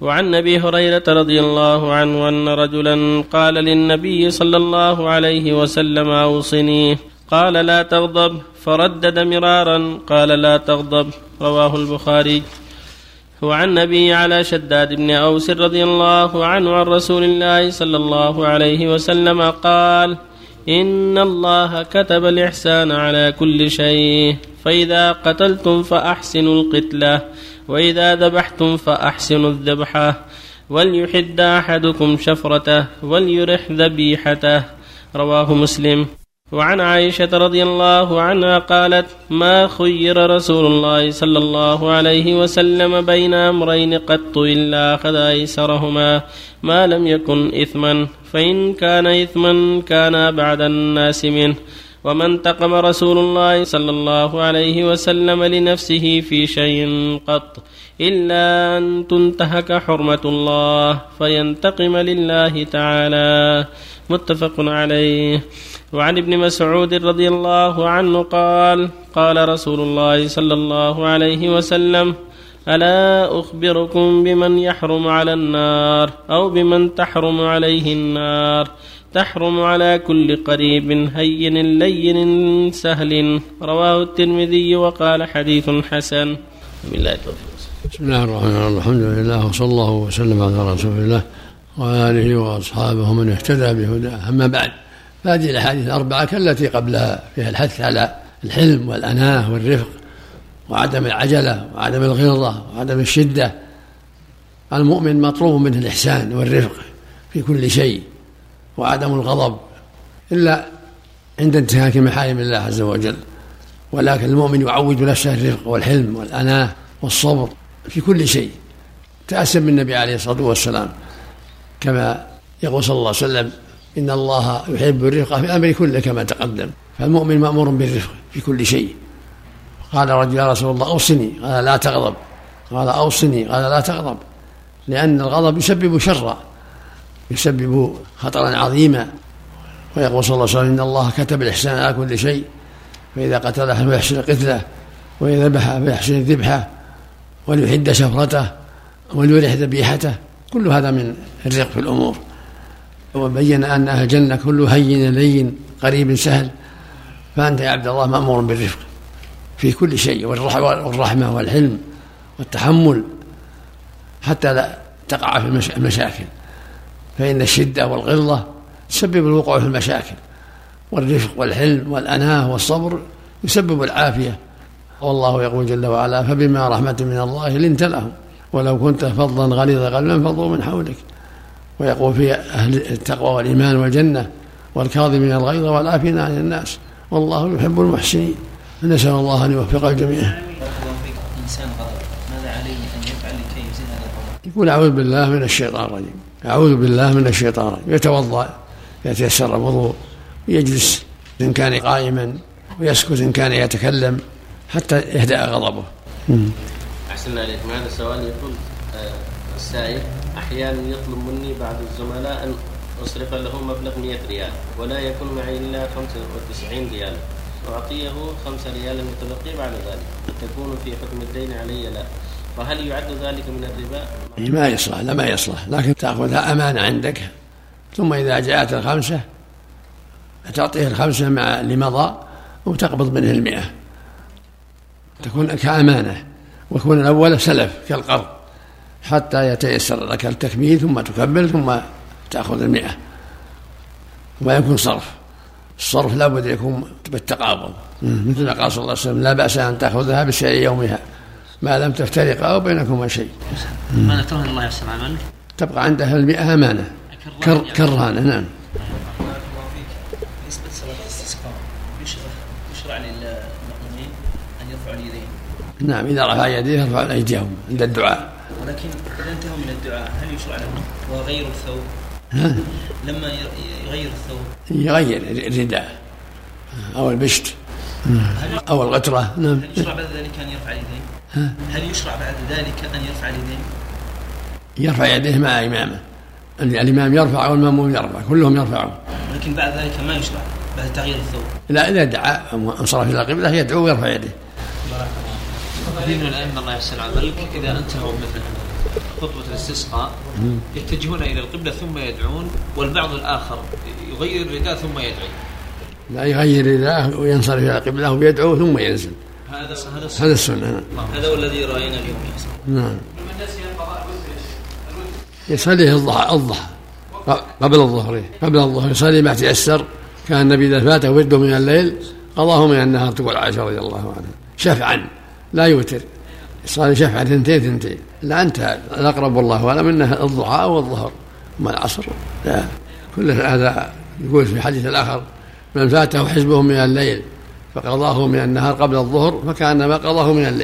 وعن أبي هريرة رضي الله عنه أن رجلا قال للنبي صلى الله عليه وسلم أوصني. قال لا تغضب فردد مرارا. قال لا تغضب رواه البخاري. وعن أبي على شداد بن أوس رضي الله عنه عن رسول الله صلى الله عليه وسلم قال إن الله كتب الإحسان على كل شيء. فإذا قتلتم فأحسنوا القتلة وإذا ذبحتم فأحسنوا الذبحة وليحد أحدكم شفرته وليرح ذبيحته رواه مسلم. وعن عائشة رضي الله عنها قالت ما خير رسول الله صلى الله عليه وسلم بين أمرين قط إلا أخذ أيسرهما ما لم يكن إثما فإن كان إثما كان بعد الناس منه. وما انتقم رسول الله صلى الله عليه وسلم لنفسه في شيء قط إلا أن تنتهك حرمة الله فينتقم لله تعالى. متفق عليه. وعن ابن مسعود رضي الله عنه قال قال رسول الله صلى الله عليه وسلم ألا أخبركم بمن يحرم على النار أو بمن تحرم عليه النار؟ تحرم على كل قريب هين لين سهل. رواه الترمذي وقال حديث حسن. بالله التوفيق. بسم الله الرحمن الرحيم. الحمد لله وصلى الله وسلم على رسول الله وآله وأصحابه من اهتدى بهداه. أما بعد فهذه الأحاديث الأربعة كالتي قبلها فيها الحث على الحلم والأناة والرفق وعدم العجلة وعدم الغلظة وعدم الشدة. المؤمن مطلوب منه الإحسان والرفق في كل شيء. وعدم الغضب إلا عند انتهاك محارم الله عز وجل. ولكن المؤمن يعود نفسه الرفق والحلم والأناة والصبر في كل شيء. تأسم من النبي عليه الصلاة والسلام كما يقول صلى الله عليه وسلم إن الله يحب الرفق في الأمر كله كما تقدم. فالمؤمن مأمور بالرفق في كل شيء. قال رجل يا رسول الله أوصني. قال لا تغضب. قال أوصني. قال لا تغضب. لأن الغضب يسبب شرا. يسبب خطرا عظيما. ويقول صلى الله عليه وسلم إن الله كتب الإحسان على كل شيء فإذا قتل فيحسن قتله وإذا ذبح فيحسن الذبحة وليحد شفرته وليرح ذبيحته كل هذا من الرق في الأمور. وبين أن أهل الجنة كله هين لين قريب سهل. فأنت يا عبد الله مأمور بالرفق في كل شيء والرحمة والحلم والتحمل حتى لا تقع في المشاكل. فإن الشدة والغلظة تسبب الوقوع في المشاكل والرفق والحلم والأناة والصبر يسبب العافية. والله يقول جل وعلا فبما رحمة من الله لنت لهم ولو كنت فظا غليظ قلبا فضوا من حولك. ويقول في أهل التقوى والإيمان والجنة والكاظمين الغيظ والعافين عن الناس والله يحب المحسنين. نسأل الله أن يوفق الجميع إنسان ماذا عليه أن يفعل لكي يزيل هذا يقول أعوذ بالله من الشيطان الرجيم. أعوذ بالله من الشيطان الرجيم. يتوضأ يتيسر الوضوء يجلس إن كان قائما ويسكت إن كان يتكلم حتى يهدأ غضبه. أحسن عليكم هذا السؤال يقول آه، السائل أحيانا يطلب مني بعض الزملاء أن أصرف له مبلغ 100 ريال ولا يكون معي إلا 95 ريال. أعطيه 5 ريال المتبقي بعد ذلك. تكون في حكم الدين علي لا. فهل يعد ذلك من الربا؟ ما يصلح لا ما يصلح. لكن تأخذها أمانة عندك. ثم إذا جاءت الخمسة تعطيه الخمسة مع اللي مضى وتقبض منه المئة. تكون كأمانة ويكون الأول سلف كالقرض حتى يتيسر لك التكميل ثم تكمل ثم تأخذ المئة وما يكون صرف. الصرف لابد يكون بالتقابض. مثل ما قال صلى الله عليه وسلم لا بأس أن تأخذها بسعر يومها ما لم تفترقا أو بينكما شيء. أمانة الله يحسن عملك تبقى عندها المئة أمانة. كرهانة نعم. بالنسبة لصلاة الاستسقاء يشرع للمؤمنين أن يرفعوا اليدين؟ نعم إذا رفع يديه يرفع أيديهم عند الدعاء. ولكن إذا انتهوا من الدعاء هل يشرع لهم؟ وغير الثوب؟ ها؟ لما يغير الثوب. يغير الرداء. أو البشت. أو الغترة نعم. هل يشرع بعد ذلك أن يرفع اليدين؟ هل يشرع بعد ذلك أن يرفع اليدين؟ يرفع يديه مع إمامه. الإمام يرفع والمأموم يرفع. كلهم يرفعون. لكن بعد ذلك ما يشرع بعد تغيير الثوب. لا إذا دعا انصرف إلى القبلة يدعو ويرفع يديه. كثير من الأئمة الله يحسن عملك إذا انتهوا مثل خطبة الاستسقاء يتجهون إلى القبلة ثم يدعون والبعض الآخر يغير الرداء ثم يدعي. لا يغير رداءه وينصرف إلى القبلة ويدعو ثم ينزل. هذا هذا هذا السنة نعم. هذا هو الذي رأينا اليوم أستاذ. نعم. يصلي الضحى الضحى. قبل الظهر. قبل الظهر. يصلي ما تيسر كان النبي إذا فاته وجده من الليل قضاه من النهار تقول عائشة رضي الله عنها شفعا لا يوتر. يصلي شفعا ثنتين ثنتين. لا انتهى الأقرب والله أعلم انها الضحى والظهر. اما العصر. لا. كل هذا يقول في الحديث الآخر من فاته حزبه من الليل فقضاه من النهار قبل الظهر فكانما قضاه من الليل.